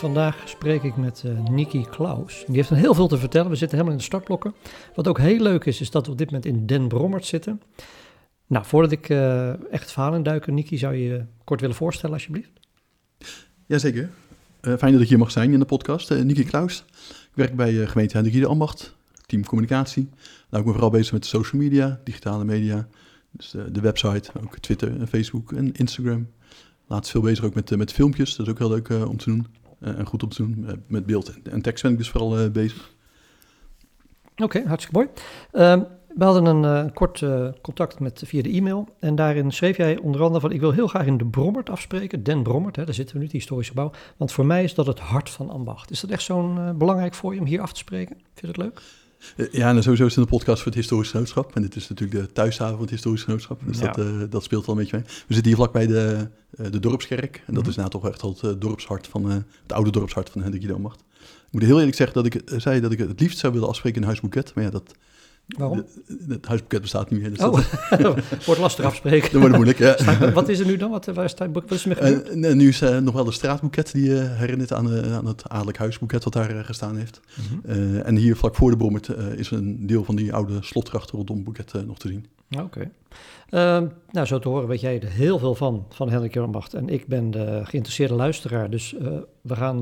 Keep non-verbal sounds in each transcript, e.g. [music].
Vandaag spreek ik met uh, Klaus. Die heeft heel veel te vertellen. We zitten helemaal in de startblokken. Wat ook heel leuk is, is dat we op dit moment in Den Brommert zitten. Nou, voordat ik uh, echt het verhaal induik, Niki, zou je je kort willen voorstellen alsjeblieft? Jazeker. Uh, fijn dat ik hier mag zijn in de podcast. Uh, Klaus. Ik werk bij gemeente Hendrik de Ambacht, team communicatie. Nou, ik ben vooral bezig met social media, digitale media. Dus de website, ook Twitter Facebook en Instagram. Laatst veel bezig ook met, met filmpjes. Dat is ook heel leuk om te doen. En goed om te doen. met beeld en tekst ben ik dus vooral bezig. Oké, hartstikke mooi. Ehm, we hadden een kort contact met, via de e-mail. En daarin schreef jij onder andere van... ik wil heel graag in de Brommert afspreken. Den Brommert, hè, daar zitten we nu, het historische gebouw. Want voor mij is dat het hart van ambacht. Is dat echt zo'n belangrijk voor je om hier af te spreken? Vind je dat leuk? Ja, en sowieso is het een podcast voor het historisch genootschap. En dit is natuurlijk de thuishaven van het historisch genootschap. Dus ja. dat, dat speelt wel een beetje mee. We zitten hier vlakbij de, de Dorpskerk. En dat mm -hmm. is nou toch echt al het dorpshart van... het oude dorpshart van de Ambacht. Ik moet heel eerlijk zeggen dat ik zei dat ik het liefst zou willen afspreken in Huis Boeket. Maar ja, dat... Waarom? Het huisboeket bestaat niet meer. Dus oh, dat... [laughs] wordt lastig afspreken. [laughs] Dat wordt moeilijk, ja. Wat is er nu dan? Wat, waar is het, wat is er? Uh, nu is uh, nog wel de straatboeket die uh, herinnert aan, aan het adellijk huisboeket wat daar gestaan heeft. -hmm. en hier vlak voor de Brommert is een deel van die oude slotgracht rondom boeket nog te zien. Oké. Okay. Ehm, nou, zo te horen weet jij er heel veel van, van Hendrik Jornbacht. En ik ben de geïnteresseerde luisteraar, dus we, gaan,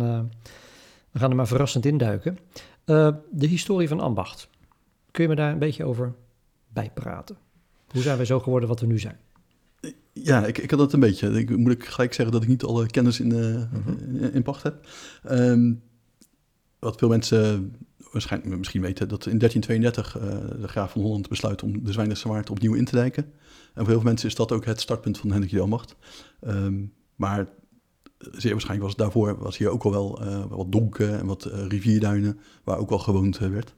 we gaan er maar verrassend induiken. de historie van ambacht. Kun je me daar een beetje over bijpraten? Hoe zijn wij zo geworden wat we nu zijn? Ja, ik, ik had dat een beetje. Ik moet ik gelijk zeggen dat ik niet alle kennis in, uh, mm-hmm. in, in, pacht heb. Um, wat veel mensen waarschijnlijk misschien weten, dat in 1332 uh, de graaf van Holland besluit om de Zwijnense Waard opnieuw in te dijken. En voor heel veel mensen is dat ook het startpunt van Hendrik de Almacht. Um, maar zeer waarschijnlijk was het daarvoor was hier ook al wel uh, wat donken en wat uh, rivierduinen, waar ook wel gewoond uh, werd.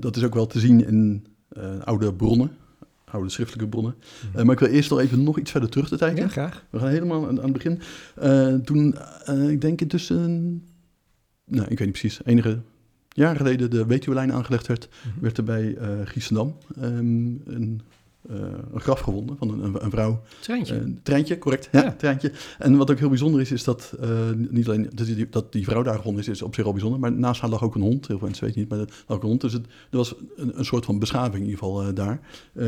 dat is ook wel te zien in oude bronnen, oude schriftelijke bronnen. Mm. maar ik wil eerst nog even nog iets verder terug te kijken. Ja, graag. We gaan helemaal aan, aan het begin. toen, ik denk intussen, nou, ik weet niet precies, enige jaren geleden de Wetuwelijn aangelegd werd, mm -hmm. werd er bij Giesendam um, een een graf gevonden van een, een, een vrouw. Treintje. Uh, treintje, correct. Ja, ja, treintje. En wat ook heel bijzonder is, is dat uh, niet alleen dat die, dat die, vrouw daar gevonden is, is op zich al bijzonder. Maar naast haar lag ook een hond. Heel veel mensen weten niet, maar er lag ook een hond. Dus het, er was een, een soort van beschaving in ieder geval daar.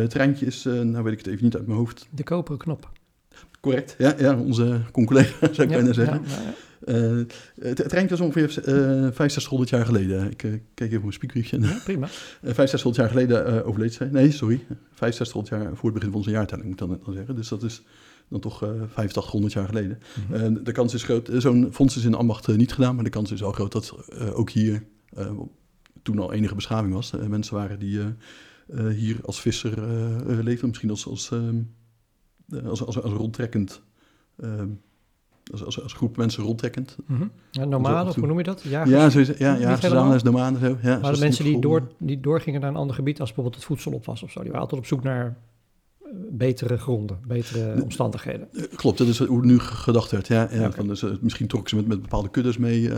treintje is, nou weet ik het even niet uit mijn hoofd. De koperen knop. Correct, ja, ja onze collega zou ik ja, bijna zeggen. Ja. Uh, het, het was ongeveer uh, 6500 jaar geleden. Ik uh, kijk even mijn spiekbriefje. Ja, prima. [laughs] 6500 jaar geleden overleed zij. Nee, sorry. 6500 jaar voor het begin van onze jaartelling, moet ik dan, dan zeggen. Dus dat is dan toch 8500 jaar geleden. Mm -hmm. de kans is groot. Zo'n fonds is in ambacht niet gedaan, maar de kans is wel groot dat ook hier toen al enige beschaving was. mensen waren die hier als visser leefden, misschien als, als, als, als, als rondtrekkend als, als, als, groep mensen rondtrekkend. Mm -hmm. ja, nomaden, hoe noem je dat? Jagers? Ja, zo, ja, ja verzamelaars, nomaden. Zo. Ja, maar de mensen die, door, die doorgingen naar een ander gebied als bijvoorbeeld het voedsel op was of zo, die waren altijd op zoek naar betere gronden, betere de, omstandigheden. Klopt, dat is hoe nu gedacht werd. Ja, ja, okay. van, dus, uh, misschien trokken ze met, met bepaalde kuddes mee, uh,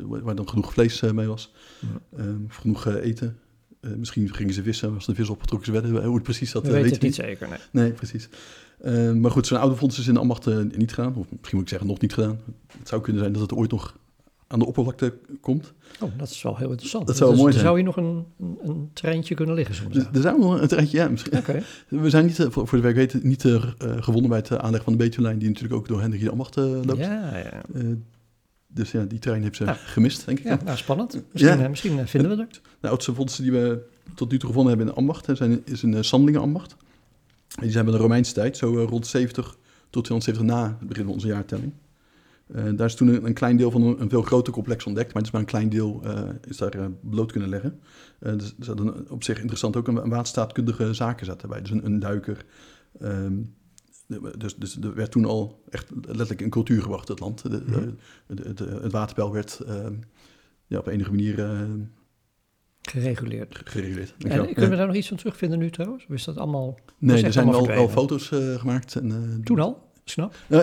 waar dan genoeg vlees mee was, mm -hmm. genoeg eten. Misschien gingen ze vissen, als de vis opgetrokken ze werden. Hoe het precies dat We weten het niet zeker, nee. Nee, precies. Uh, maar goed, zo'n oude fonds is in de ambacht uh, niet gedaan. Of misschien moet ik zeggen, nog niet gedaan. Het zou kunnen zijn dat het ooit nog aan de oppervlakte komt. Oh, dat is wel heel interessant. Dat zou dus, mooi zijn. zou hier nog een, een, een, treintje kunnen liggen soms? Er, er zou nog een treintje, ja. Misschien. Okay. [laughs] We zijn niet, voor, voor de werk weten, niet gewonnen bij het aanleggen van de Betuwlijn... die natuurlijk ook door Hendrik de Ambacht loopt. Ja, ja. Dus ja, die trein heeft ze ja. gemist, denk ik. Ja, nou, spannend. Misschien, ja. misschien vinden we er. De oudste fondsen die we tot nu toe gevonden hebben in de ambacht... zijn, is een Sandelingen ambacht. Die zijn in de Romeinse tijd, zo rond 70 tot 270 na het begin van onze jaartelling. Uh, daar is toen een, een, klein deel van een, een, veel groter complex ontdekt, maar het is maar een klein deel uh, is daar bloot kunnen leggen. dus een, op zich interessant ook een, een waterstaatkundige zaken zat erbij. Dus een, een duiker. Um, dus, dus er werd toen al echt letterlijk in cultuur gebracht, het land. De, de, de, het waterpeil werd ja, op enige manier Gereguleerd. gereguleerd. En kunnen we daar nog iets van terugvinden nu trouwens? Of is dat allemaal... Nee, er zijn allemaal wel foto's eh, gemaakt. En, eh, Toen al? Snap? [laughs]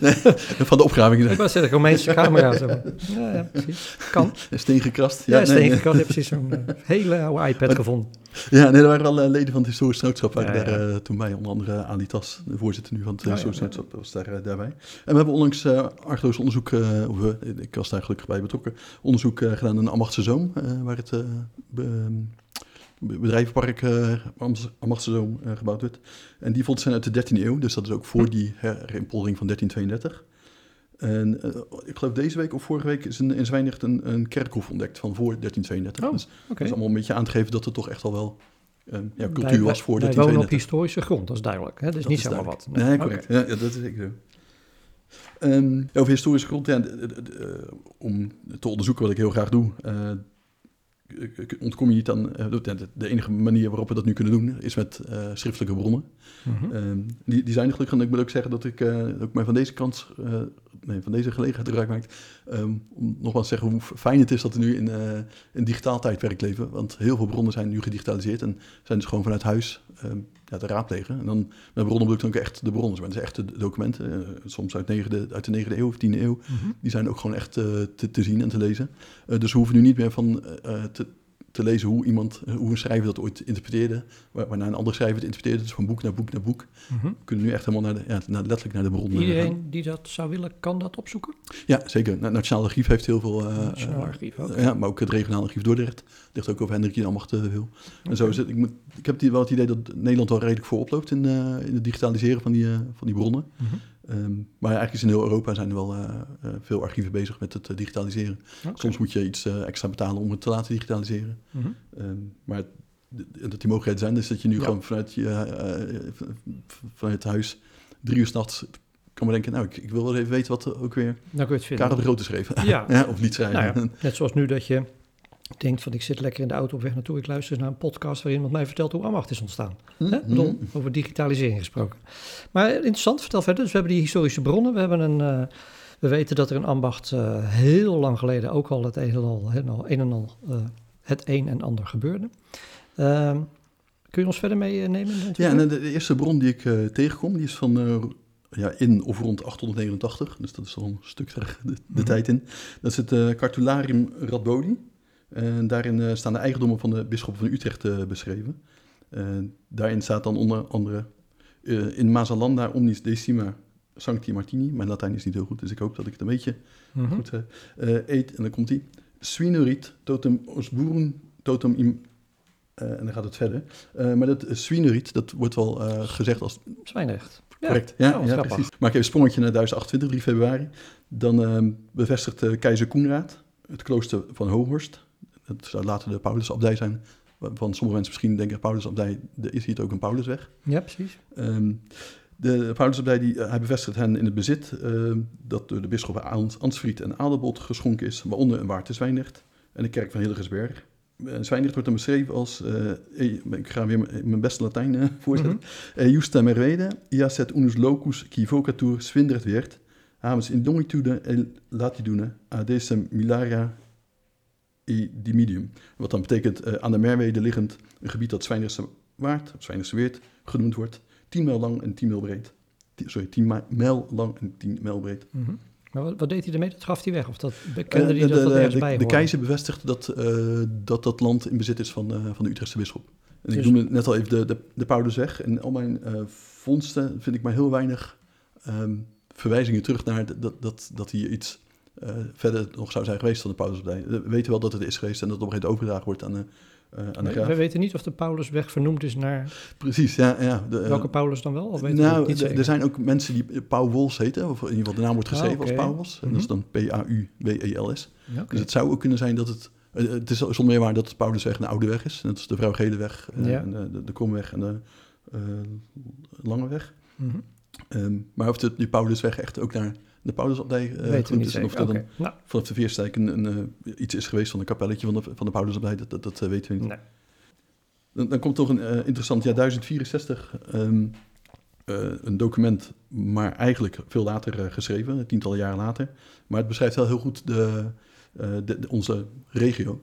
Nee, van de opgravingen. Ik was zeggen, Romeinse camera. Zo. Ja, ja, precies. Kan. Steen gekrast. Ja, nee, Steen nee. Je hebt precies zo'n [laughs] eh, hele oude iPad gevonden. Ja, nee, er waren wel eh, leden van het historisch genootschap waren Ja, ja. daar eh, toen bij. Onder andere Ali Tas, de voorzitter nu van het ja, historisch ja. genootschap, was daar, daarbij. En we hebben onlangs archeologisch onderzoek, of, ik was daar gelukkig bij betrokken, onderzoek gedaan in Ambachtse Zoom, eh, waar het be- bedrijvenpark eh Am- Ambachtse Zoom eh, gebouwd werd. En die vond zijn uit de 13e eeuw, dus dat is ook voor die herinpoldering van 1332. En eh, ik geloof deze week of vorige week is in, in Zwijndrecht een, een kerkhof ontdekt van voor 1332. Oh, Dus dat is allemaal een beetje aan te geven dat het toch echt al wel eh, ja, cultuur Wij- was voor wij, wij wonen op 1332. historische grond, dat is duidelijk. Hè? Dat is Dat niet zomaar wat. Nee, correct. Ja, ja, dat is zeker zo. Ehm, over historische grond, ja, om te onderzoeken wat ik heel graag doe, ontkom je niet aan... eh, de, enige manier waarop we dat nu kunnen doen, is met eh, schriftelijke bronnen. Mhm. Ehm, die, die zijn er gelukkig. En ik moet ook zeggen dat ik eh, ook mij van deze kant, eh, nee, van deze gelegenheid gebruik maakt. ehm, om nogmaals te zeggen hoe fijn het is dat we nu in eh, een digitaal tijdperk leven. Want heel veel bronnen zijn nu gedigitaliseerd en zijn dus gewoon vanuit huis ehm, ja, te raadplegen. En dan met bronnen bedoel ik dan ook echt de bronnen. Maar het zijn echt de documenten, eh, soms uit, negende, uit de 9e eeuw of 10e eeuw. Mhm. Die zijn ook gewoon echt eh, te, te zien en te lezen. Eh, dus we hoeven nu niet meer van eh, te, te lezen hoe iemand, hoe een schrijver dat ooit interpreteerde, waar, waarna een andere schrijver het interpreteerde. Dus van boek naar boek naar boek. Mhm. We kunnen nu echt helemaal naar de, ja, naar, letterlijk naar de bron. eh, gaan. Iedereen die dat zou willen, kan dat opzoeken? Ja, zeker. Het Nationaal Archief heeft heel veel. eh, Nationaal eh, Archief ook. Ja, maar ook het Regionaal Archief Dordrecht. Ligt ook over Hendrik Jan Ambacht eh, veel. En zo is het. Ik, moet, ik heb wel het idee dat Nederland wel redelijk voorop loopt in, in het digitaliseren van die, van die bronnen. Mhm. Ehm, maar eigenlijk is in heel Europa zijn er wel eh, eh, veel archieven bezig met het eh, digitaliseren. Soms moet je iets extra betalen om het te laten digitaliseren. Mhm. Ehm, maar dat die mogelijkheden zijn, dus dat je nu Ja. gewoon vanuit, je, vanuit huis drie uur s'nachts kan bedenken, nou, ik, ik wil wel even weten wat er ook weer Dan kun je het vinden. Karel de Grote schreef. Ja. [laughs] ja, of niet schrijven. Nou ja, net zoals nu dat je denkt van ik zit lekker in de auto op weg naartoe. Ik luister naar een podcast waarin iemand mij vertelt hoe Ambacht is ontstaan. Hm, bedoel, hm. over digitalisering gesproken. Maar interessant, vertel verder. Dus we hebben die historische bronnen. We, hebben een, eh, we weten dat er een ambacht eh, heel lang geleden ook al het een en al, een en al eh, het een en ander gebeurde. Ehm, kun je ons verder meenemen? Ja, de, de eerste bron die ik tegenkom, die is van ja, in of rond 889. Dus dat is al een stuk terug de, de Mhm. tijd in. Dat is het Cartularium Radbodi. En daarin eh, staan de eigendommen van de bisschop van Utrecht eh, beschreven. En daarin staat dan onder andere eh, in Mazalanda omnis decima Sancti Martini. Mijn Latijn is niet heel goed, dus ik hoop dat ik het een beetje Mhm. goed eh, eh, eet. En dan komt hij. Swinerit totem osburen totem im... eh, en dan gaat het verder. Eh, maar dat uh, Swinerit, dat wordt wel eh, gezegd als Zwijnrecht. Ja. correct. Ja, Oh, wat ja, grappig. precies. Maak even een sprongetje naar 1028, 3 februari. Dan ehm, bevestigt eh, keizer Koenraad het klooster van Hooghorst. Dat zou later de Paulusabdij zijn. Waarvan sommige mensen misschien denken, Paulusabdij, er is hier ook een Paulusweg. Ja, precies. Ehm, de Paulusabdij, die, eh, hij bevestigt hen in het bezit ehm, dat door de bisschoppen Ans- Ansfried en Adelbold geschonken is, waaronder een waard te Zwijndrecht en de kerk van Hilgersberg. Eh, Zwijndrecht wordt dan beschreven als, eh, eh, ik ga weer mijn- beste Latijn eh, [laughs] voorzetten, Mhm. Justa mervede, ia set unus locus qui vocatur Swindrecht werd, havens in longitude e latitudine a decem milaria e dimidium. Wat dan betekent eh, aan de Merwede liggend een gebied dat Zwijndrechtse Waard, of Zwijndrechtse Weert, genoemd wordt. 10 mijl lang en 10 mijl breed. Sorry, 10 mi- mijl lang en 10 mijl breed. Mhm. Maar wat, wat deed hij ermee? Dat gaf hij weg? Of dat bekende Eh, hij dat dat ergens de, bij de keizer bevestigt dat, eh, dat dat land in bezit is van, van de Utrechtse bisschop. En ik Dus- noemde net al even de, de, de Paulusweg. En al mijn vondsten vind ik maar heel weinig ehm, verwijzingen terug naar dat, dat, dat hier iets eh, verder nog zou zijn geweest van de Paulusabdij. We weten wel dat het is geweest en dat het op een gegeven moment overgedragen wordt aan de, eh, aan de graaf. we weten niet of de Paulusweg vernoemd is naar Precies, ja. ja de, eh, welke Paulus dan wel? Of weten we nou, het niet er zijn ook mensen die Pauw Wols heten, of in ieder geval de naam wordt Ah, geschreven als Pauwels. En dat is dan P-A-U-W-E-L-S. Ja. Dus het zou ook kunnen zijn dat het... Het is zonder meer waar dat de Paulusweg een oude weg is. Dat is de Vrouw Gedeweg, eh, Ja. en de, de, de Kromweg en de Lange Weg. Mhm. Ehm, maar of de, die Paulusweg echt ook naar de Paulusabdij eh genoemd niet is... en of er dan Nou, vanaf de Veerstijk een, een, eh, iets is geweest van een kapelletje van de, van de Paulusabdij, dat, dat, dat eh, weten we niet. nee. Dan, dan komt toch een eh, interessant jaar 1064, ehm, eh, een document, maar eigenlijk veel later eh, geschreven, tientallen jaren later. Maar het beschrijft wel heel goed de, eh, de, de- onze regio.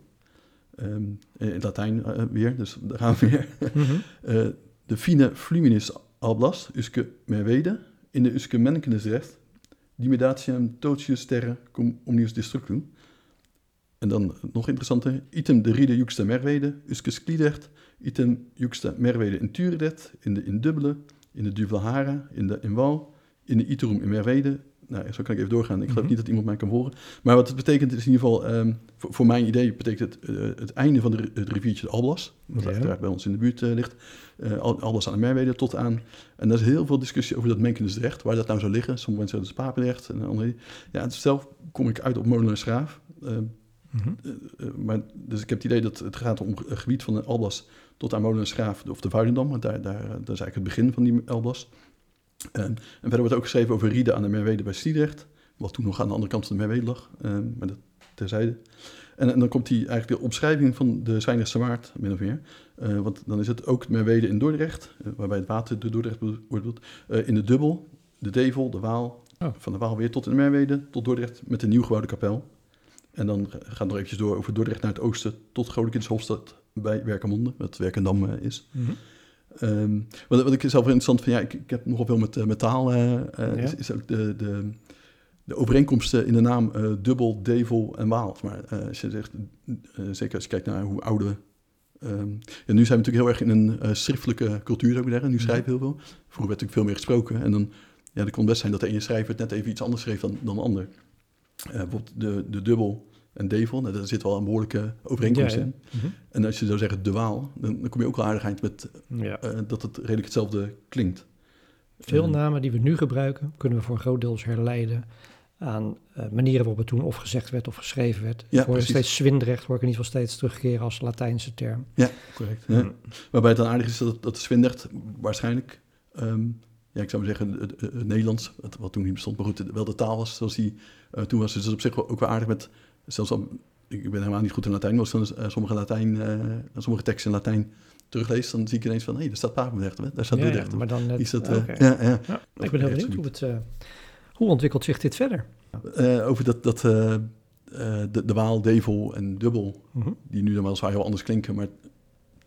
Ehm, in het Latijn eh, weer, dus daar gaan we weer. Mhm. [laughs] Eh, de fine fluminis alblas, usque merwede, in de usque menkendes recht, dimedatium totius terre cum omnius destructum. En dan nog interessanter, item de ride juxta merwede, usque sklidert, item juxta merwede in turedet, in de in dubbele, in de duvelhara, in de in wal, in de iterum in merwede. Nou, zo kan ik even doorgaan. Ik geloof Mhm. niet dat iemand mij kan horen. Maar wat het betekent is in ieder geval, ehm, voor, voor mijn idee betekent het eh, het einde van de, het riviertje de Alblas, Ja. uiteraard bij ons in de buurt eh, ligt. Al- Alblas aan de Merwede tot aan. En er is heel veel discussie over dat Menkendesrecht, waar dat nou zou liggen. Sommige mensen zeggen dat is Papendrecht. En andere, ja, het- zelf kom ik uit op Molen en Schraaf. Eh, Mhm. maar, dus ik heb het idee dat het gaat om het gebied van de Alblas tot aan Molen en Schraaf, of de Vuilendam. Want daar, daar, dat is eigenlijk het begin van die Alblas. En verder wordt ook geschreven over Riede aan de Merwede bij Sliedrecht. Wat toen nog aan de andere kant van de Merwede lag. eh, maar dat terzijde. En, en dan komt die eigenlijk de omschrijving van de Zwijndrechtse Waard, min of meer. Eh, want dan is het ook Merwede in Dordrecht, eh, waarbij het water door Dordrecht wordt bedoeld. Eh, in de Dubbel, de Devel, de Waal, Oh. van de Waal weer tot in de Merwede, tot Dordrecht met de nieuw gebouwde kapel. En dan gaat het nog eventjes door over Dordrecht naar het oosten tot Godekindshofstad bij Werkenmonde, wat Werkendam is. Mhm. Ehm, wat, wat ik zelf interessant vind, ja, ik, ik heb nogal veel met, eh, met taal, eh, eh, Ja. is, is ook de, de, de overeenkomsten in de naam dubbel, devel en waal. Maar als je zegt, zeker als je kijkt naar hoe oude... ehm, ja, nu zijn we natuurlijk heel erg in een schriftelijke cultuur, zou ik zeggen. Nu Mhm. schrijven we heel veel. Vroeger werd natuurlijk veel meer gesproken. En dan ja, het kon best zijn dat de ene schrijver het net even iets anders schreef dan, dan de ander. Bijvoorbeeld de, de dubbel en devel, nou, daar zit wel een behoorlijke overeenkomst Ja, ja. in. Mhm. En als je zou zeggen de waal, dan, dan kom je ook wel aardig eind met Ja. eh, dat het redelijk hetzelfde klinkt. Veel Eh, namen die we nu gebruiken, kunnen we voor een groot deel herleiden aan eh, manieren waarop het toen of gezegd werd of geschreven werd. Ja, ik hoor steeds Swindrecht, hoor ik in ieder geval steeds terugkeren als Latijnse term. Ja, correct. Mm. Waarbij het dan aardig is dat, dat Swindert waarschijnlijk, ehm, ja, ik zou maar zeggen, het, het- Nederlands, het- wat toen niet bestond, maar goed, wel de taal was zoals die toen was. Dus dat is op zich ook wel aardig met, zelfs al, ik ben helemaal niet goed in Latijn, maar als ik dan eh, sommige, Latijn, eh, sommige teksten in Latijn teruglees, dan zie ik ineens van, hé, hey, daar staat Papendrecht, daar staat Ja, maar dan... eh, Is dat, ja, ja. Ik ben heel benieuwd hoe, het, hoe ontwikkelt zich dit verder. Over dat, dat de, de Waal, Devel en Dubbel, Mhm. die nu dan weliswaar heel anders klinken, maar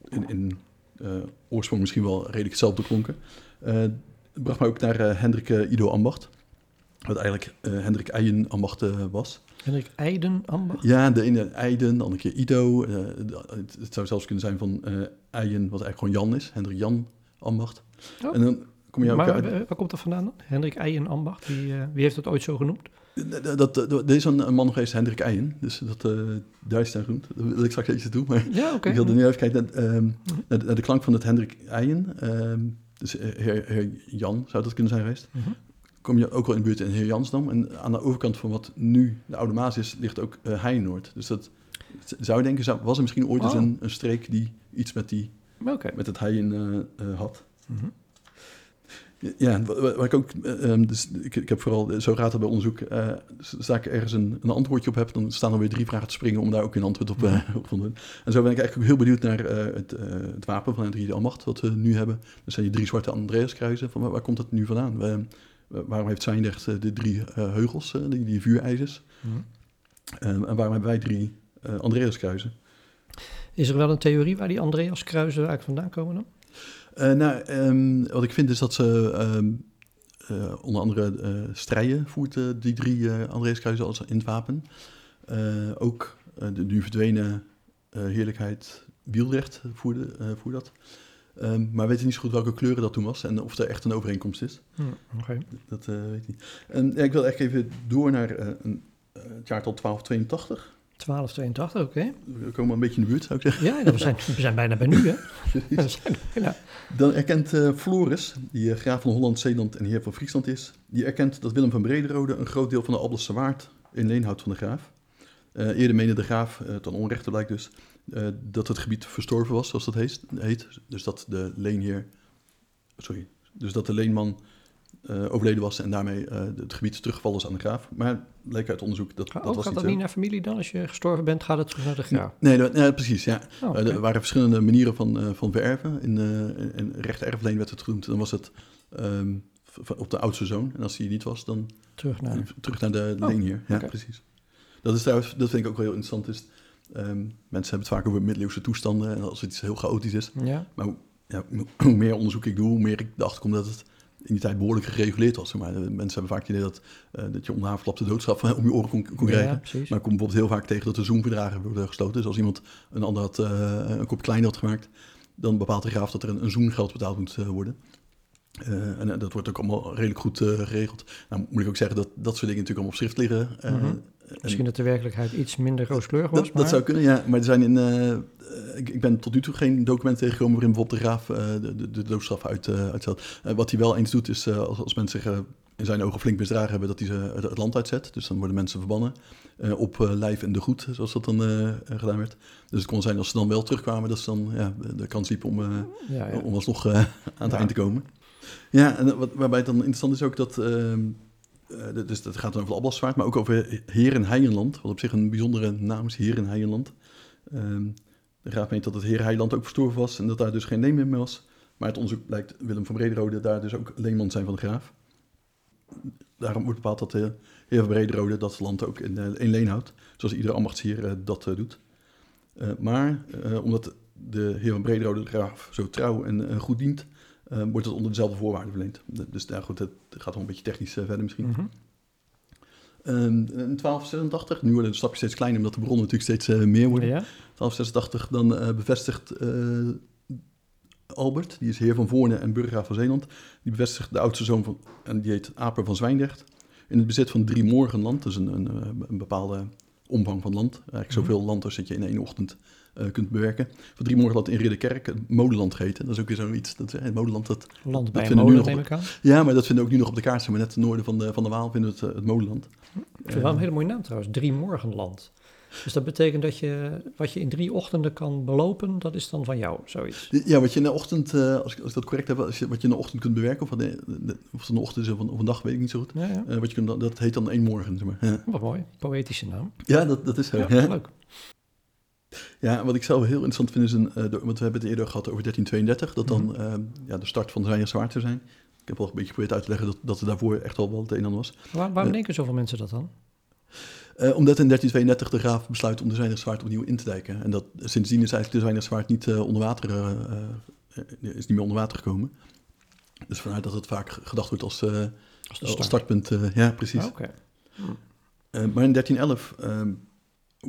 in, in oorsprong misschien wel redelijk hetzelfde klonken. Het bracht me ook naar Hendrik Ido Ambacht, wat eigenlijk Hendrik Eijen Ambacht was. Hendrik Eiden, Ambacht. Ja, de ene Eiden, de andere keer Ido. eh, het, het zou zelfs kunnen zijn van eh Eijen, wat eigenlijk gewoon Jan is, Hendrik Jan Ambacht. Oh. En dan kom je ook maar uit... eh, waar komt dat vandaan dan? Hendrik Eien, Ambacht. Wie, eh, wie heeft dat ooit zo genoemd? Dat, dat, dat- er is een, een man geweest, Hendrik Eijen, dus dat uh, Duits daar genoemd. Daar wil ik straks even toe, maar Ja, oké. [laughs] ik wilde nu even kijken naar, ehm, naar, de, naar de klank van het Hendrik Eijen. ehm, dus heer, heer Jan zou dat kunnen zijn geweest. Mhm. Kom je ook wel in de buurt in Heer Jansdam. En aan de overkant van wat nu de Oude Maas is, ligt ook uh, Heijenoord. Dus dat zou je denken, zou, was er misschien ooit eens Oh. een, een streek die iets met, die, met het Heijen eh, eh, had. Mhm. Ja, wa- wa- waar ik ook, eh, ehm, dus ik, ik heb vooral, zo gaat het bij onderzoek, zodra ik ergens een, een antwoordje op heb, dan staan er weer drie vragen te springen om daar ook een antwoord op, op te doen. En zo ben ik eigenlijk ook heel benieuwd naar het, het wapen van Hendrik de Almacht, wat we nu hebben. Dat zijn die drie zwarte Andreaskruizen. Van waar, waar komt dat nu vandaan? Waarom heeft Zwijndrecht eh, de drie eh, heugels, eh, die, die vuurijzers? Mhm. Eh, en waarom hebben wij drie Andreaskruizen? Is er wel een theorie waar die Andreas Kruizen eigenlijk vandaan komen dan? Nou, ehm, wat ik vind is dat ze ehm, eh, onder andere eh, strijden voert, die drie eh Andreaskruizen als in het wapen. Ook de nu verdwenen heerlijkheid Wielrecht voerde, voerde dat. Ehm, maar we weten niet zo goed welke kleuren dat toen was en of er echt een overeenkomst is. Oké. Dat eh, weet ik niet. En ja, ik wil echt even door naar eh, een, eh, het jaartal 1282. 1282, oké. We komen een beetje in de buurt, zou ik zeggen. Ja, we zijn, we zijn bijna bij nu, hè? [laughs] We zijn bijna- Dan erkent Floris, die graaf van Holland, Zeeland en heer van Friesland is, die erkent dat Willem van Brederode een groot deel van de Alblasse Waard in leen houdt van de graaf. Eh, eerder meende de graaf, eh ten onrechte blijkt dus, eh, dat het gebied verstorven was, zoals dat heet. heet. Dus dat de leenheer, sorry, dus dat de leenman eh, overleden was en daarmee eh, het gebied teruggevallen is aan de graaf. Maar bleek uit onderzoek dat Ga- dat oh, was gaat niet dat zo. niet naar familie dan? Als je gestorven bent, gaat het terug naar de graaf? Nee, dat- ja, precies, ja. Oh, er waren verschillende manieren van, van vererven. In, in recht erfleen werd het genoemd. Dan was het ehm, op de oudste zoon. En als die niet was, dan terug naar... terug naar de Oh, leenheer. Ja, precies. Dat is trouwens, dat vind ik ook wel heel interessant. Is, Ehm, mensen hebben het vaak over middeleeuwse toestanden en als het iets heel chaotisch is. Ja. Maar hoe, ja, [clears throat] hoe meer onderzoek ik doe, hoe meer ik erachter kom dat het in die tijd behoorlijk gereguleerd was. Maar mensen hebben vaak het idee dat, eh, dat je onhaverklapte doodstraf om je oren kon, kon krijgen. Ja. Maar ik kom bijvoorbeeld heel vaak tegen dat de zoomverdragen worden gesloten. Dus als iemand een ander had, eh, een kop klein had gemaakt, dan bepaalt de graaf dat er een, een zoengeld betaald moet eh, worden. Eh, en eh, dat wordt ook allemaal redelijk goed eh, geregeld. Nou moet ik ook zeggen dat dat soort dingen natuurlijk allemaal op schrift liggen. Eh, Mhm. En- Misschien dat de werkelijkheid iets minder rooskleurig was, dat, maar... dat zou kunnen, ja. Maar er zijn in, eh, ik, ik ben tot nu toe geen documenten tegengekomen waarin bijvoorbeeld de graaf eh, de, de, de doodstraf uit, eh, uitstelt. Eh, wat hij wel eens doet is, als, als mensen zich in zijn ogen flink misdragen hebben, dat hij ze het, het land uitzet. Dus dan worden mensen verbannen op lijf en de goed, zoals dat dan gedaan werd. Dus het kon zijn als ze dan wel terugkwamen, dat ze dan ja, de- kans liepen om, Ja, ja. om alsnog aan het eind te komen. Ja, en wat, waarbij het dan interessant is ook dat... dat- dus dat gaat dan over de Alblasvaart, maar ook over Heer Heijenland. Wat op zich een bijzondere naam is, Heer Heijenland. Ehm de graaf meent dat het Heer Heiland ook verstorven was en dat daar dus geen leenman meer was. Maar het onderzoek blijkt Willem van Brederode daar dus ook leenman zijn van de graaf. Daarom wordt bepaald dat de heer van Brederode dat land ook in, eh, in leen houdt. Zoals iedere ambachtsheer eh, dat doet. Maar omdat de heer van Brederode de graaf zo trouw en goed dient, eh, wordt het onder dezelfde voorwaarden verleend. Dus daar goed, het gaat wel een beetje technisch eh, verder misschien. Mhm. Ehm, 1286, nu worden de stapjes steeds kleiner omdat de bronnen natuurlijk steeds eh, meer worden. Ja? 1286 dan eh, bevestigt Albert, die is heer van Voorne en burggraaf van Zeeland, die bevestigt de oudste zoon van, en die heet Aper van Zwijndrecht, in het bezit van drie morgenland, dus een, een, een bepaalde omvang van land, eigenlijk Mhm. zoveel land als dat je in één ochtend kunt bewerken. Van drie morgenland in Ridderkerk, het molenland geheten, dat is ook weer zoiets, dat, eh, het molenland, dat, Land bij een vinden we nu nog neem ik aan. ja, maar dat vinden we ook nu nog op de kaart, maar net ten noorden van de, van de Waal vinden we het, eh, het molenland. Ik vind wel een hele mooie naam trouwens, Drie Morgenland. Dus dat betekent dat je wat je in drie ochtenden kan belopen, dat is dan van jou, zoiets. Ja, wat je in de ochtend, eh, als, ik, als ik dat correct heb, als je, wat je in de ochtend kunt bewerken, of, de, de- of het een ochtend is of een, of een dag, weet ik niet zo goed. Ja, ja. Eh, wat je kunt, dat heet dan één morgen, zeg maar. Ja, [laughs] Wat mooi, poëtische naam. ja dat, dat is zo. Leuk. Ja, wat ik zelf heel interessant vind is, een, eh, want we hebben het eerder gehad over 1332, dat dan Mhm. eh, ja, de start van de Zwijners Zwaard zou zijn. Ik heb al een beetje geprobeerd uit te leggen dat, dat er daarvoor echt al wel het een en ander was. Waar, waarom Eh, denken zoveel mensen dat dan? Omdat in 1332 de graaf besluit om de Zwijners Zwaard opnieuw in te dijken. En dat, sindsdien is eigenlijk de Zwijners Zwaard niet onder water, is niet meer onder water gekomen. Dus vanuit dat het vaak gedacht wordt als, Als startpunt. ja, precies. Ah, Oké. Maar in 1311 ehm,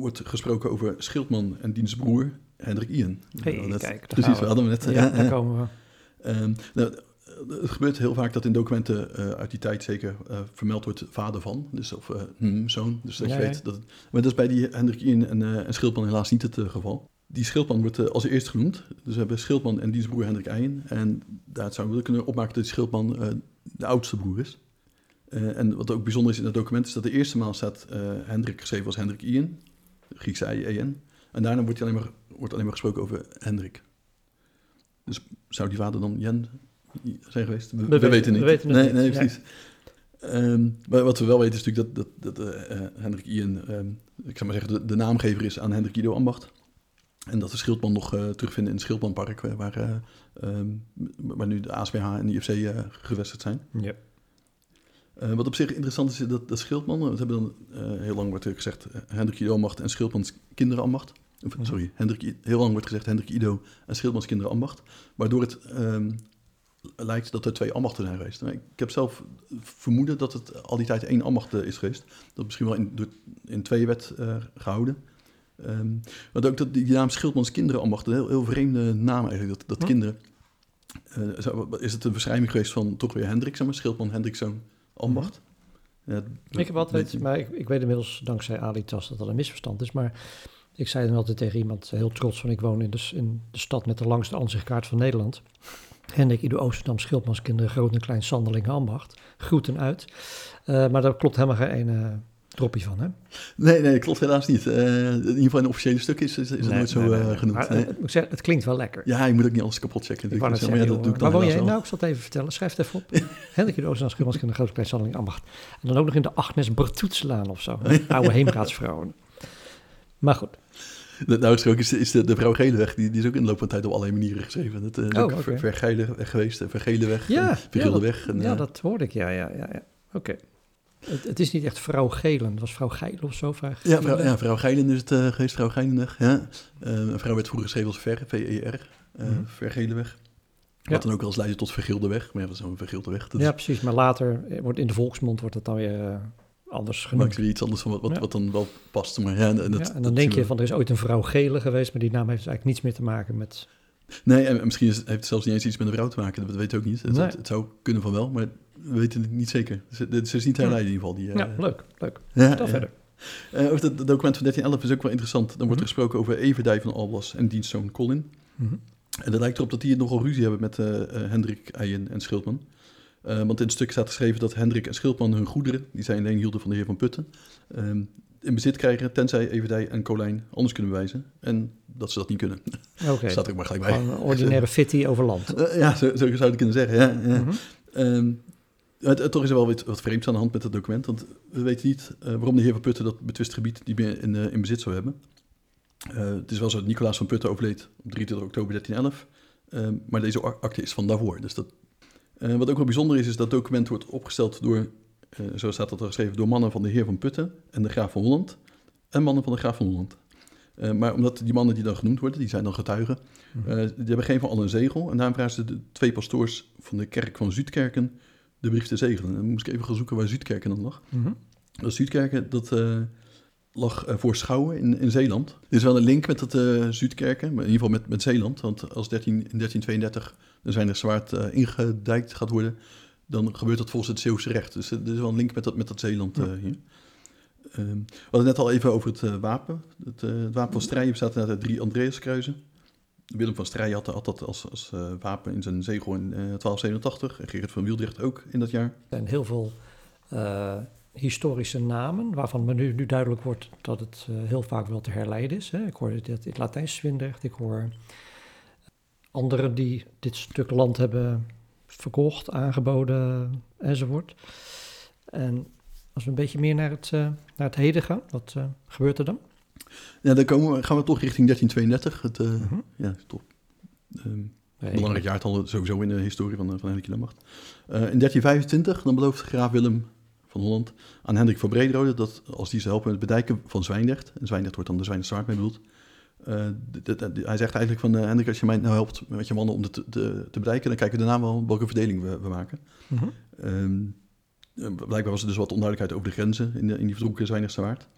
wordt gesproken over Schildman en diens broer Hendrik Ian. Hey, Nou, dat- kijk, precies, we. we hadden hem net. Ja, ja, daar ja. komen we. Ehm, nou, het gebeurt heel vaak dat in documenten eh, uit die tijd zeker eh, vermeld wordt vader van, dus of eh, hm, zoon. Dus dat Ja, je weet dat. het- maar dat is bij die Hendrik Ian en, en Schildman helaas niet het geval. Die Schildman wordt als eerst genoemd. Dus we hebben Schildman en diens broer Hendrik Ijen. En daar zouden we kunnen opmaken dat die Schildman de oudste broer is. En wat ook bijzonder is in het document is dat de eerste maal staat Hendrik geschreven als Hendrik Ian, Griekse I-E-N. En daarna wordt, hij alleen maar, wordt alleen maar gesproken over Hendrik. Dus zou die vader dan Jen zijn geweest? We, we weten- weten niet. we weten het nee, niet, nee, precies. Ehm, maar wat we wel weten is natuurlijk dat, dat, dat eh, eh, Hendrik Ian, ehm, ik zou maar zeggen, de, de naamgever is aan Hendrik Ido Ambacht. En dat de Schildman nog eh, terugvinden in het Schildmanpark, waar, eh, ehm, waar nu de ASBH en de IFC gevestigd zijn. Ja. Eh, wat op zich interessant is, is dat, dat Schildman, we hebben dan eh, heel lang wordt gezegd eh, Hendrik Ido Ambacht en Schildmans kinderenambacht. Of, Mhm. Sorry, Hendrik, heel lang wordt gezegd Hendrik Ido en Schildmans kinderenambacht. Waardoor het ehm, lijkt dat er twee ambachten zijn geweest. Ik heb zelf vermoeden dat het al die tijd één ambacht eh, is geweest. Dat misschien wel in, door, in twee werd eh, gehouden. Ehm maar ook dat die naam Schildmans kinderenambacht, een heel, heel vreemde naam eigenlijk, dat, dat Hm. kinderen. Eh, is het een verschrijving geweest van toch weer Hendrik, zeg maar, Schildman Hendrikszoon ambacht? Ja, Ik heb altijd, maar ik, ik weet inmiddels dankzij Alitas dat dat een misverstand is, maar ik zei dan altijd tegen iemand heel trots van ik woon in de, in de stad met de langste ansichtkaart van Nederland. Hendrik Ido Oosterdam, Schildmanskinderen, Groot en Klein, Sandelingen, Ambacht. Groeten uit. Eh, maar daar klopt helemaal geen ene droppie van, hè? Nee, nee, klopt helaas niet. Eh, in ieder geval in officiële stuk is, is, is het Nee, nooit zo nee, nee, eh, nee. genoemd. Maar, eh, zeg, het klinkt wel lekker. Ja, je moet ook niet alles kapot checken. Ik zeggen, maar ja, dat joh, doe ik dan waar woon jij? Nou, ik zal het even vertellen. Schrijf het even op. Hendrik Ido Oosterdam, Schildmanskinderen, Groot en Klein, Sandelingen, Ambacht. En dan ook nog in de Agnes Bertoetslaan of zo. Oude heemraadsvrouwen. Maar goed. Nou, is, is de, de vrouw Geleweg, die, die is ook in de loop van de tijd op allerlei manieren geschreven. Dat eh, is Oh, ook ver, Vergeileweg geweest, Vergeleweg, Ja, en ja, dat-. En, Ja, eh, dat hoorde ik. Ja, ja, ja. ja. Oké. Het, het is niet echt vrouw Gelen, het was vrouw Geilen of zo. Vrouw Ja, vrouw, ja, vrouw Geilen is het uh, geweest, vrouw Geilenweg. Ja. Uh, een vrouw werd vroeger geschreven als Ver, V-E-R, uh, mm -hmm. Vergelenweg. Wat ja. dan ook wel eens leidde tot Vergildeweg, maar ja, dat is zo'n Vergildeweg. Dat ja, is... precies, maar later wordt in de volksmond wordt het dan weer anders genoemd. Maakt weer iets anders van wat, wat, ja. wat dan wel past. Maar ja, en, dat, ja, en dan denk je van, er is ooit een vrouw Gele geweest, maar die naam heeft dus eigenlijk niets meer te maken met... Nee, en misschien is, heeft het zelfs niet eens iets met een vrouw te maken, dat weten we ook niet. Het, nee. het, het zou kunnen van wel, maar we weten het niet zeker. Het is niet herleiden in ieder geval. Die, ja, uh, leuk, leuk. Ja, Stel verder. Uh, over het document van 1311 is ook wel interessant. Dan wordt er gesproken over Everdij van Alblas en dienstzoon Colin. Mm -hmm. En het lijkt erop dat die nogal ruzie hebben met Hendrik Eijen en Schildman. Uh, want in het stuk staat geschreven dat Hendrik en Schildman hun goederen, die zij alleen hielden van de heer van Putten, in bezit krijgen, tenzij Everdij en Colijn anders kunnen bewijzen. En dat ze dat niet kunnen. Oké. Okay. [laughs] staat er ook maar gelijk bij. Een ordinaire [laughs] fitty over land. ja, zo, zo, zou je het kunnen zeggen. Ja, ja. Mm -hmm. Het, toch is er wel wat, wat vreemds aan de hand met het document. Want we weten niet waarom de heer van Putten dat betwist gebied niet meer in, in bezit zou hebben. Uh, het is wel zo dat Nicolaas van Putten overleed op 23 oktober 1311. Uh, maar deze akte is van daarvoor. Dus dat, wat ook wel bijzonder is, is dat het document wordt opgesteld door, zo staat dat er geschreven, door mannen van de heer van Putten en de graaf van Holland. En mannen van de graaf van Holland. maar omdat die mannen die dan genoemd worden, die zijn dan getuigen, die hebben geen van allen een zegel. En daarom vragen ze de twee pastoors van de kerk van Zuidkerken de brief te zegelen. En dan moest ik even gaan zoeken waar Zuidkerken dan lag. Mm -hmm. Dat Zuidkerken, dat lag uh, voor Schouwen in, in Zeeland. Er is wel een link met het uh, Zuidkerken, maar in ieder geval met, met Zeeland. Want als 13, in 1332 de Zwijnderswaard uh, ingedijkt gaat worden, dan gebeurt dat volgens het Zeeuwse recht. Dus er is wel een link met dat, met dat Zeeland ja. hier. Um, we hadden net al even over het wapen. Het, het, wapen van Strijen bestaat uit drie Andreaskruizen. Willem van Strijen had, dat als, als wapen in zijn zegel in 1287. En Gerrit van Wieldrecht ook in dat jaar. Er zijn heel veel historische namen, waarvan me nu, duidelijk wordt dat het heel vaak wel te herleiden is. Hè. Ik hoor dit in het Latijns Zwindrecht, ik hoor anderen die dit stuk land hebben verkocht, aangeboden enzovoort. En als we een beetje meer naar het, naar het heden gaan, wat gebeurt er dan? Ja, dan komen we, gaan we toch richting 1332. Het, uh, mm-hmm. ja, toch, um, nee, belangrijk jaartal sowieso in de historie van, van Hendrik Lammacht. in 1325 dan belooft graaf Willem van Holland aan Hendrik van Brederode dat als die ze helpen met het bedijken van Zwijndrecht, en Zwijndrecht wordt dan de Zwijnderswaard mee bedoeld, uh, hij zegt eigenlijk van uh, Hendrik, als je mij nou helpt met je mannen om het te, te, te bedijken, dan kijken we daarna wel welke verdeling we, we maken. Mm-hmm. Um, blijkbaar was er dus wat onduidelijkheid over de grenzen in, de, in die verdronken Zwijnderswaard.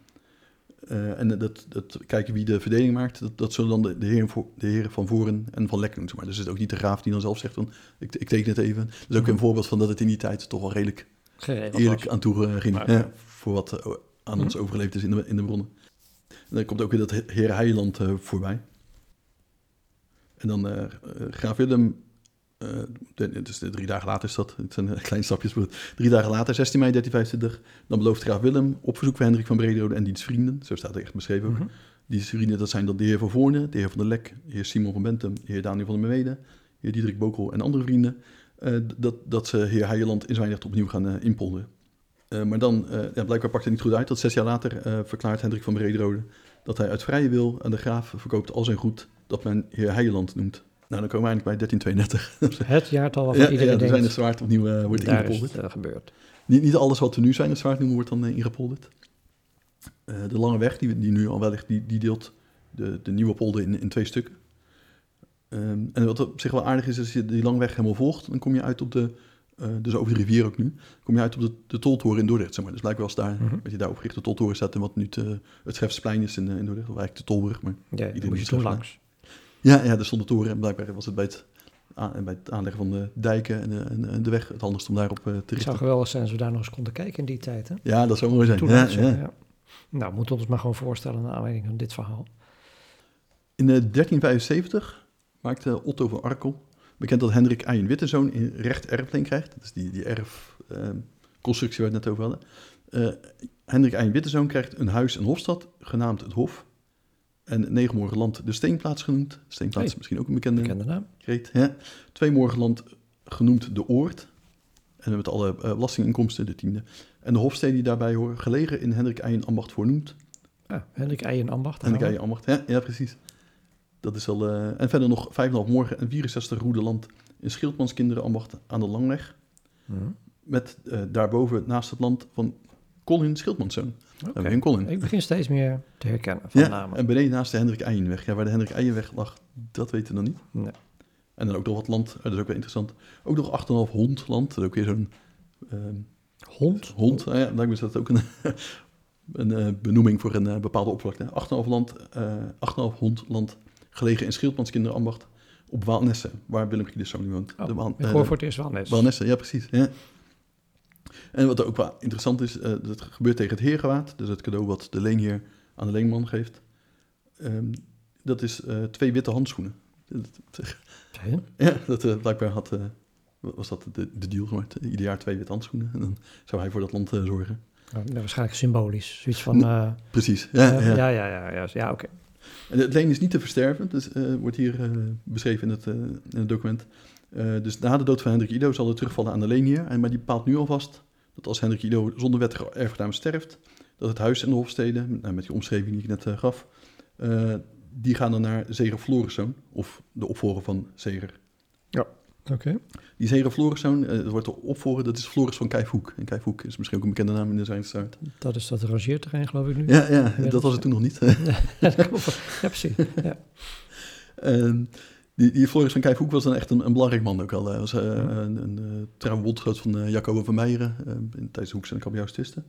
Uh, en dat, dat, kijken wie de verdeling maakt, dat, dat zullen dan de, de, heren, de heren van Voren en van Lek doen. Maar dus het is ook niet de graaf die dan zelf zegt van, ik, ik teken het even. Dat is ook een voorbeeld van dat het in die tijd toch wel redelijk Geregeld eerlijk was. aan toe ging. Maar, ja, voor wat uh, aan ons Mhm. overleefd is in de, in de bronnen. En dan komt ook weer dat He- Heer Heiland uh, voorbij. En dan eh, eh, Graaf Willem, eh, de, dus de drie dagen later is dat, het zijn eh, [laughs] kleine stapjes, drie dagen later, 16 mei 1325, dan belooft Graaf Willem op verzoek van Hendrik van Brederode en diens vrienden, zo staat er echt beschreven Mhm. die vrienden, dat zijn dan de heer van Voorne, de heer van der Lek, de heer Simon van Bentum, de heer Daniel van der Merwede, de heer Diederik Bokel en andere vrienden, eh, dat, dat ze heer Heijeland in Zwijndrecht opnieuw gaan eh, inpolderen. Eh, maar dan, eh, ja, blijkbaar pakt het niet goed uit, dat zes jaar later eh, verklaart Hendrik van Brederode dat hij uit vrije wil aan de graaf verkoopt al zijn goed dat men heer Heijeland noemt. Nou, dan komen we eigenlijk bij 1332. [laughs] Het jaartal waarvan ja, iedereen ja, de denkt, Zwijndrecht Zwaard opnieuw eh, wordt daar is ingepolderd. het eh, gebeurd. Niet, niet alles wat we nu Zwijndrecht Zwaard noemen wordt dan eh, ingepolderd. Eh, de lange weg, die, die nu al wel ligt, die, die deelt de, de nieuwe polder in, in twee stukken. Ehm, en wat op zich wel aardig is, als je die lange weg helemaal volgt, dan kom je uit op de, eh, dus over de rivier ook nu, kom je uit op de, de toltoren in Dordrecht, zeg maar. Dus blijkbaar als daar, Mhm. weet je, daarop gericht de toltoren staat en wat nu te, het Schefsplein is in, in Dordrecht, of eigenlijk de Tolbrug, maar Ja, daar Iedereen moet je langs. Ja, ja, er stond de toren en blijkbaar was het bij het, aan, bij het aanleggen van de dijken en, de- en, de weg het handigst om daarop eh, te Het zou richten. geweldig zijn als we daar nog eens konden kijken in die tijd. Hè? Ja, dat zou mooi zijn. Ja, zo, ja. Nou, we moeten ons maar gewoon voorstellen naar aanleiding van dit verhaal. In eh, 1375 maakte Otto van Arkel bekend dat Hendrik Eijen Wittezoon in recht erfleen krijgt. Dat is die, die erfconstructie waar we het net over hadden. Eh, Hendrik Eijen Wittezoon krijgt een huis en hofstad, genaamd het Hof. En negen morgenland de Steenplaats genoemd. Steenplaats Hey. is misschien ook een bekende Bekende naam. kreet. Ja. Genoemd de Oord. En met alle eh, belastinginkomsten, de tiende. En de hofsteden die daarbij horen, gelegen in Hendrik Eijen ambacht voornoemd. Ja, Hendrik Eijen Ambacht. Hendrik. Eijen ambacht, ja, ja precies. Dat is al, eh, en verder nog 5,5 morgen en 64 roede land in Schildmanskinderen ambacht aan de Langweg. Mhm. Met eh, daarboven naast het land van Colin Schildmanszoon. Oké. Okay. Colin. Ik begin steeds meer te herkennen van Ja, namen. en beneden naast de Hendrik Eijenweg. Ja, waar de Hendrik Eijenweg lag, dat weten we nog niet. Nee. En dan ook nog wat land, eh, dat is ook wel interessant. Ook nog 8,5 hond land, dat is ook weer zo'n ehm, Hond? hond. Nou ja, me is dat ook een, [laughs] een eh, benoeming voor een eh, bepaalde oppervlakte. 8,5 land, eh 8,5 hond land, gelegen in Schildmanskinderambacht op Waalnesse, waar Willem Giedeszoon nu woont. Oh, De Waal- ik eh, hoor voor het eerst ja precies. Ja. En wat ook wel interessant is, eh, dat gebeurt tegen het heergewaad, dus het cadeau wat de leenheer aan de leenman geeft. Ehm, dat is eh, twee witte handschoenen. Oké. Ja, dat eh, blijkbaar had, was dat de, de deal, het, ieder jaar twee witte handschoenen. En dan zou hij voor dat land zorgen. Nou, waarschijnlijk symbolisch. Zoiets van... Precies, ja. ja. ja, ja, ja, ja, ja, oké. En het leen is niet te versterven, dus wordt hier beschreven in het, in het document. Eh, dus na de dood van Hendrik Ido zal het terugvallen aan de leenheer. En, maar die bepaalt nu alvast dat als Hendrik Ido zonder wettige erfgenaam sterft, dat het huis en de hofsteden, met die omschrijving die ik net eh, gaf, eh, die gaan dan naar Zeger Floriszoon, of de opvolger van Zeger. Oké. Die Zeger Floriszoon, dat wordt de opvolger, dat is Floris van Kijfhoek. En Kijfhoek is misschien ook een bekende naam in de Zwijnstaart. Dat is dat rangeerterrein, geloof ik nu. Ja, ja, Ja, dat was het toen nog niet. [laughs] ja, ja precies. Ja. [laughs] Die, die Floris van Kijfhoek was dan echt een, een belangrijk man ook al. Hij was eh, een, een uh, trouwe bondgenoot van uh, Jacobo van Meijeren in, tijdens de Hoeks en kabeljauwstisten.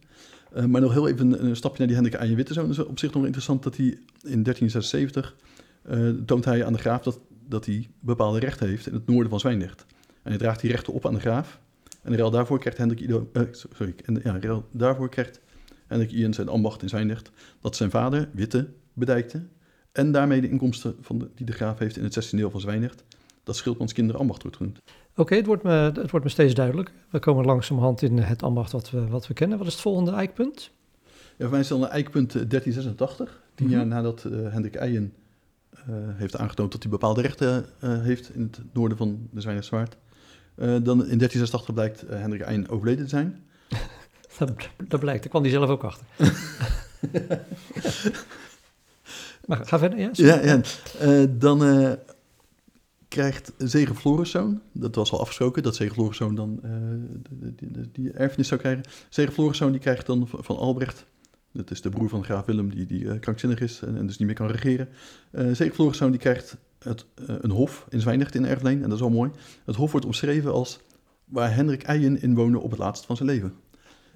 Maar nog heel even een, een, stapje naar die Hendrik Eijen Wittezoon. Het is op zich nog interessant dat hij in 1376 uh, toont hij aan de graaf dat, dat hij bepaalde rechten heeft in het noorden van Zwijndrecht. En hij draagt die rechten op aan de graaf. En in ruil daarvoor krijgt Hendrik Ido, sorry, en, ja, ruil daarvoor krijgt Hendrik Ian zijn ambacht in Zwijndrecht dat zijn vader, Witte, bedijkte en daarmee de inkomsten van de, die de graaf heeft in het 16e deel van Zwijndrecht, dat Schildmans kinderambacht wordt genoemd. Oké, okay, het, wordt me, het wordt me steeds duidelijk. We komen langzamerhand in het ambacht wat we, wat we kennen. Wat is het volgende eikpunt? Ja, voor mij is dan een eikpunt 1386, tien mm -hmm. jaar nadat uh, Hendrik Eijen uh, heeft aangetoond dat hij bepaalde rechten uh, heeft in het noorden van de Zwijndrechtse dan in 1386 blijkt Hendrik Eijen overleden te zijn. [laughs] dat, dat blijkt, daar kwam hij zelf ook achter. [laughs] Maar ga verder, ja. Ja. Uh, dan uh, krijgt Zegen Floriszoon, dat was al afgesproken, dat Zegen Floriszoon dan uh, die, erfenis zou krijgen. Zegen Floriszoon die krijgt dan van Albrecht, dat is de broer van graaf Willem die, die krankzinnig is en, dus niet meer kan regeren. Zegen Floriszoon die krijgt het, een hof in Zwijndrecht in Erfleen en dat is wel mooi. Het hof wordt omschreven als waar Hendrik Eijen in woonde op het laatst van zijn leven.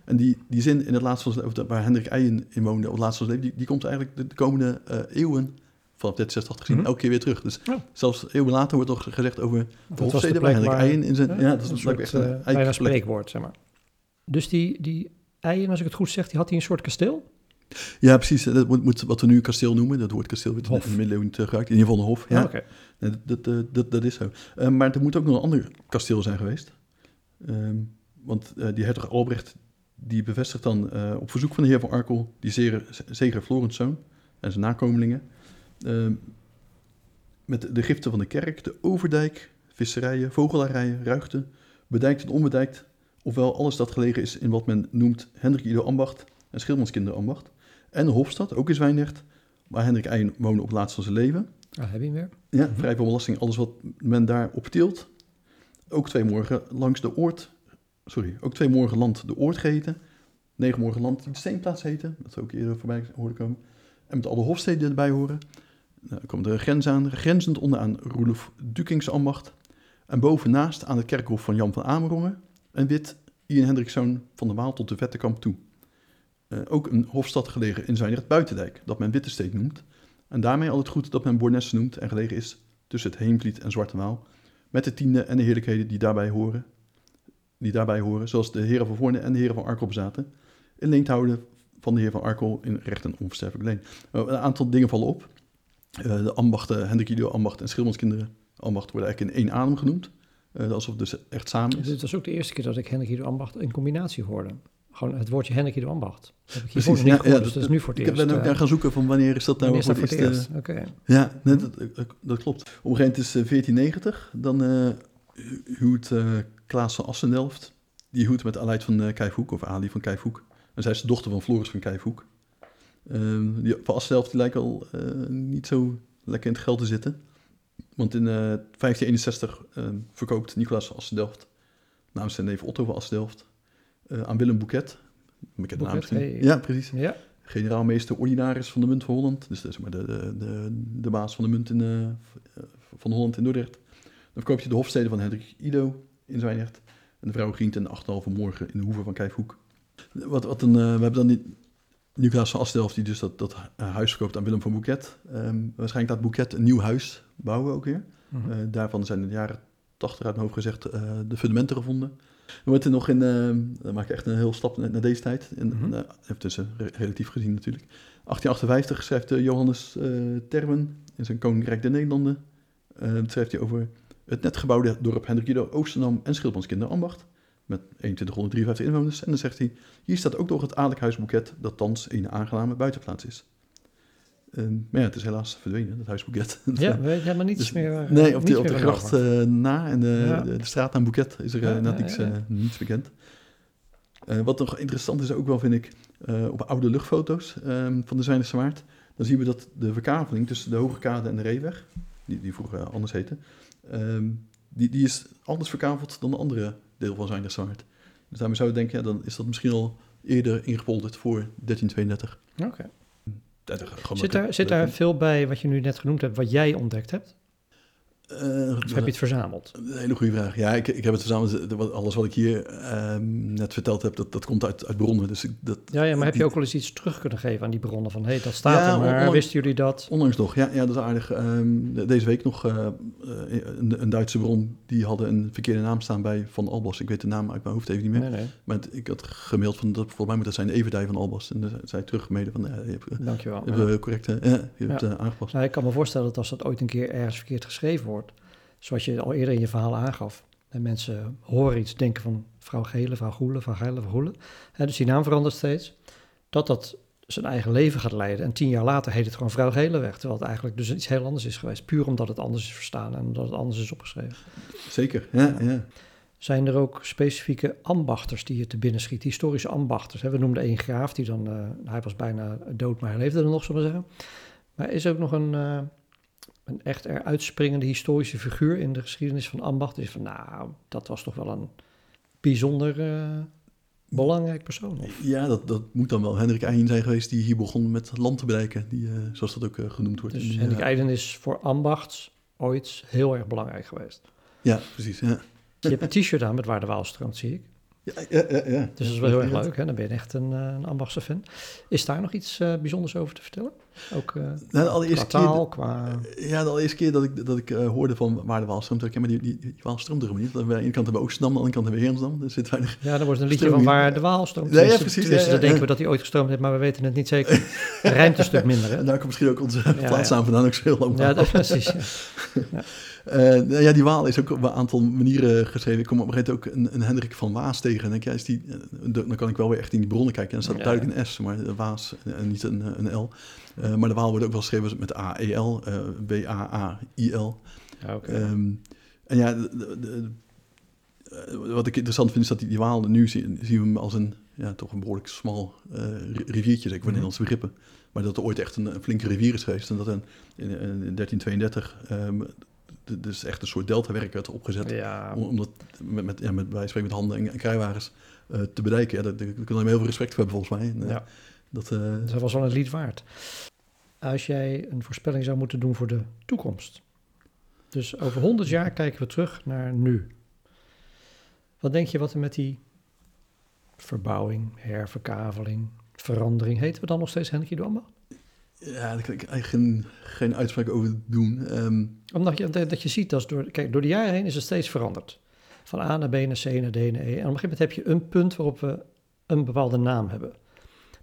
En die, die zin in het laatste van waar Hendrik Eijen in woonde op het laatste van zijn leven, die, die komt eigenlijk de, de komende uh, eeuwen, vanaf 1386 gezien, mm -hmm. elke keer weer terug. Dus zelfs eeuwen later wordt nog gezegd over de dat hofsteden waar Hendrik Eijen in zijn... Ja, ja dat is een soort, echt een bijna spreekwoord, zeg maar. Dus die, die Eijen, als ik het goed zeg, die had hij een soort kasteel? Ja, precies. Dat moet, moet, wat we nu kasteel noemen. Dat woord kasteel wordt in de middeleeuwen niet gebruikt. In ieder geval een hof. Ja, oh, okay. nee, dat, dat, dat, dat, is zo. Uh, maar er moet ook nog een ander kasteel zijn geweest. Um, want uh, die hertog Albrecht die bevestigt dan uh, op verzoek van de heer van Arkel die zeger, zeger Florenszoon en zijn nakomelingen uh, met de giften van de kerk, de overdijk, visserijen, vogelarijen, ruigten, bedijkt en onbedijkt, ofwel alles dat gelegen is in wat men noemt Hendrik Ido Ambacht en Schildmanskinderambacht, en de Hofstad, ook in Zwijndrecht, waar Hendrik Eijen woonde op het laatst van zijn leven. Ah, heb je hem weer? Ja, -hmm. vrij van belasting, alles wat men daar opteelt. Ook twee morgen langs de Oort sorry, ook twee morgen land de Oort geheten. Negen morgen land die de Steenplaats heten. Dat zou ook eerder voorbij horen komen. En met alle hofsteden die erbij horen. Nou, dan komt de grens aan, grenzend onderaan Roelof Dukings ambacht. En bovennaast aan het kerkhof van Jan van Amerongen. En wit Ian Hendrikszoon van de Waal tot de Vettekamp toe. Uh, ook een hofstad gelegen in Zwijndrecht Buitendijk, dat men Wittesteed noemt. En daarmee al het goed dat men Bornesse noemt en gelegen is tussen het Heemvliet en Zwarte Waal. Met de tiende en de heerlijkheden die daarbij horen die daarbij horen, zoals de heren van Voorne en de heren van Arkel bezaten, in leen te houden van de heer van Arkel in recht en onversterfelijk leen. Uh, een aantal dingen vallen op. Uh, de ambachten, Hendrik Ido ambacht en Schilmanskinderen ambacht worden eigenlijk in één adem genoemd. Uh, alsof het dus echt samen is. Dit was ook de eerste keer dat ik Hendrik Ido ambacht in combinatie hoorde. Gewoon het woordje Hendrik Ido ambacht. Dat heb ik hiervoor nog niet ja, gehoord, ja, dus dat is nu voor het ik eerst. Ik ben ook naar gaan zoeken van wanneer is dat nou is voor het eerst. Oké. Okay. Ja, nee, dat, dat, klopt. Op een gegeven moment is 1490, dan huwt Klaas van Assendelft die huwt met Aleid van uh, Kijfhoek, of Ali van Kijfhoek. En zij is de dochter van Floris van Kijfhoek. Um, die van Asself die lijkt al uh, niet zo lekker in het geld te zitten. Want in uh, 1561 verkoopt Nicolaas van Assendelft namens zijn neef Otto van Assendelft aan Willem Bouquet, Bekende naam hey. Ja, precies. Ja, Generaalmeester ordinaris van de munt van Holland. Dus dat is maar de, de, de, de baas van de munt in, eh, van Holland in Dordrecht. Dan verkoop je de hofsteden van Hendrik Ido in Zwijndrecht. En de vrouw Grient en de 8,5 morgen in de hoeve van Kijfhoek. Wat, wat een, eh, we hebben dan die Nicolaas van Astelhoff die dus dat, dat eh, huis verkoopt aan Willem van Bouquet. Ehm, waarschijnlijk laat Bouquet een nieuw huis bouwen ook weer. Mhm. Eh, daarvan zijn in de jaren 80 uit mijn hoofd gezegd de fundamenten gevonden. Dan wordt er nog in, dan maak ik echt een heel stap naar, deze tijd. In, even tussen, re- relatief gezien natuurlijk. 1858 schrijft Johannes Termen in zijn Koninkrijk der Nederlanden. Dat schrijft hij over het net gebouwde dorp Hendrik Ido, Oosterdam en Schildmanskinder Ambacht. Met 2153 inwoners. En dan zegt hij, hier staat ook nog het adellijk huis Bouquet, dat thans een aangename buitenplaats is. Eh, maar ja, het is helaas verdwenen, dat huis Bouquet. ja, we weten helemaal niets Dus- meer. eh, Nee, op de, op de gracht eh, na en de, Ja. de, de straat aan Bouquet is er Ja, uh, net ja, niets, eh, bekend. Eh, wat nog interessant is ook wel, vind ik, eh, op oude luchtfoto's ehm, van de Zwijnderse Waard, dan zien we dat de verkaveling tussen de Hoge Kade en de Reeweg, die, die vroeger anders heette, ehm, die, die is anders verkaveld dan de andere deel van Zwijnderse Waard. Dus daarmee zou je denken, ja, dan is dat misschien al eerder ingepolderd voor 1332. Oké. Zit daar, zit daar veel bij wat je nu net genoemd hebt, wat jij ontdekt hebt? Eh, Of heb je het verzameld? Een hele goede vraag. Ja, ik, ik heb het verzameld. Wat- Alles wat ik hier ehm, net verteld heb, dat, dat komt uit, uit bronnen. Dus ik, dat, Ja, ja, maar heb je ook wel eens iets terug kunnen geven aan die bronnen? Van, hé, hey, dat staat Ja, er, maar onlangs- wisten jullie dat? Onlangs nog, ja, ja dat is aardig. Ehm, de- deze week nog eh, eh, een, een Duitse bron, die hadden een verkeerde naam staan bij Van Albos. Ik weet de naam uit mijn hoofd even niet meer. Nee, nee, Maar het- ik had gemaild van, dat, volgens mij moet dat zijn de Everdij van Albos. En dan zei teruggemeden van, ja, je hebt, eh, dankjewel. je hebt, eh, eh, je hebt eh, aangepast. Nou, ik kan me voorstellen dat als dat ooit een keer ergens verkeerd geschreven wordt, zoals je al eerder in je verhaal aangaf, en mensen horen iets, denken van vrouw Gele, vrouw Goele, vrouw Geile, vrouw Goele, dus die naam verandert steeds, dat dat zijn eigen leven gaat leiden. En tien jaar later heet het gewoon vrouw Geleweg, terwijl het eigenlijk dus iets heel anders is geweest, puur omdat het anders is verstaan en omdat het anders is opgeschreven. Zeker, ja, ja. Zijn er ook specifieke ambachters die je te binnen schiet, historische ambachters? Hè? We noemden één graaf, die dan, eh, hij was bijna dood, maar hij leefde er nog, zullen we zeggen. Maar is er ook nog een, eh, een echt er uitspringende historische figuur in de geschiedenis van ambacht? Die van, nou, dat was toch wel een bijzonder eh, belangrijk persoon. Of? Ja, dat, dat moet dan wel Hendrik Eijn zijn geweest die hier begon met land te bereiken, die, eh, zoals dat ook eh, genoemd wordt. Dus Hendrik Eiden is voor ambacht ooit heel erg belangrijk geweest. Ja, precies. Ja. Je hebt een t-shirt aan met Waar de Waal stroomt, zie ik. Ja, ja, ja, ja. Dus dat is wel heel erg leuk, hè? Dan ben je echt een, een ambachtse fan. Is daar nog iets bijzonders over te vertellen? Ook Nou, de allereerste qua keer, taal, qua... ja, de allereerste keer dat ik, dat ik eh, hoorde van waar de Waal stroomt, dacht ik, ja, maar die, die, die Waal stroomt er helemaal niet. Aan de ene kant hebben we Oosterdam, aan de andere kant hebben we Heerensdam. Er zit weinig... Ja, dan wordt een liedje van Waar de Waal stroomt. Ja, precies, ja, ja, dan denken we dat hij ooit gestroomd heeft, maar we weten het niet zeker. Het rijmt een stuk minder, hè? En [laughs] daar komt misschien ook onze ja. plaatsnaam vandaan, ook zo heel lang. Ja, dat, precies. ja. [laughs] Eh, nou ja, die Waal is ook op een aantal manieren geschreven. Ik kom op een gegeven moment ook een, een Hendrik van Waas tegen. En denk, ja, is die, dan kan ik wel weer echt in die bronnen kijken. En dan staat duidelijk een S, maar de Waas en niet een, een L. Eh, maar de Waal wordt ook wel geschreven met A-E-L, eh, B-A-A-I-L. Ja, oké. Ehm, en ja, de- de- de- eh, wat ik interessant vind is dat die, die Waal, nu zien, zien we hem als een, ja, toch een behoorlijk smal ri- riviertje, zeg ik, voor Mhm. Nederlandse begrippen. Maar dat er ooit echt een, een flinke rivier is geweest. En dat in, in 1332 ehm, dus echt een soort deltawerk werd opgezet. ja, Om, om dat met, met, ja, met, bij spreken met handen en, en kruiwagens te bereiken. Ja, daar, daar kunnen we heel veel respect voor hebben volgens mij. En, ja, dat, eh, dat was wel een lied waard. Als jij een voorspelling zou moeten doen voor de toekomst. Dus over 100 jaar kijken we terug naar nu. Wat denk je wat er met die verbouwing, herverkaveling, verandering... Heten we dan nog steeds Hendrik Ambacht? ja, daar kan ik eigenlijk geen, geen uitspraak over doen. Ehm, Omdat je, dat je ziet, dat is door, kijk, door de jaren heen is het steeds veranderd. Van A naar B naar C naar D naar E. En op een gegeven moment heb je een punt waarop we een bepaalde naam hebben.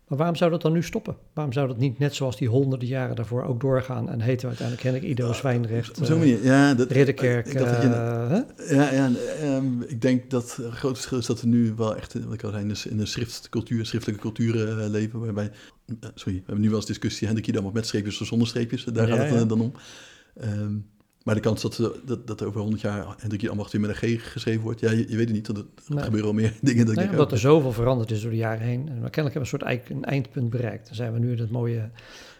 Maar waarom zou dat dan nu stoppen? Waarom zou dat niet net zoals die honderden jaren daarvoor ook doorgaan en heten we uiteindelijk Henrik Ido, Zwijndrecht, op zo'n eh, manier. Ja, dat, Ridderkerk. ik dacht dat je- eh? Ja, ja ehm, ik denk dat een groot verschil is dat we nu wel echt, wat ik al zei, in de, in de schriftcultuur, schriftelijke cultuur eh, leven. Waarbij, eh, sorry, we hebben nu wel eens discussie, Hendrik Idam of met streepjes of zonder streepjes. Daar Ja, gaat het ja. eh, dan om. Ehm, maar de kans dat, ze- dat, dat er over 100 jaar Hendrik Idam weer met een G geschreven wordt, ja, je, je weet het niet. Dat er Nee. gebeuren wel meer [laughs] dingen. Dat ik Nee, omdat oh, er zoveel veranderd is door de jaren heen. En kennelijk hebben we een soort een eindpunt bereikt. Dan zijn we nu in het mooie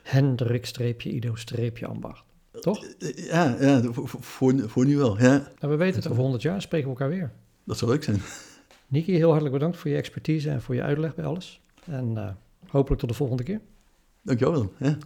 Hendrik-Ido-ambacht. Toch? eh, Ja, ja voor, voor- voor, voor nu wel. Ja, Nou, we weten het, over 100 jaar spreken we elkaar weer. dat zou leuk zijn. Niki, heel hartelijk bedankt voor je expertise en voor je uitleg bij alles. En hopelijk tot de volgende keer. Dankjewel. Ja.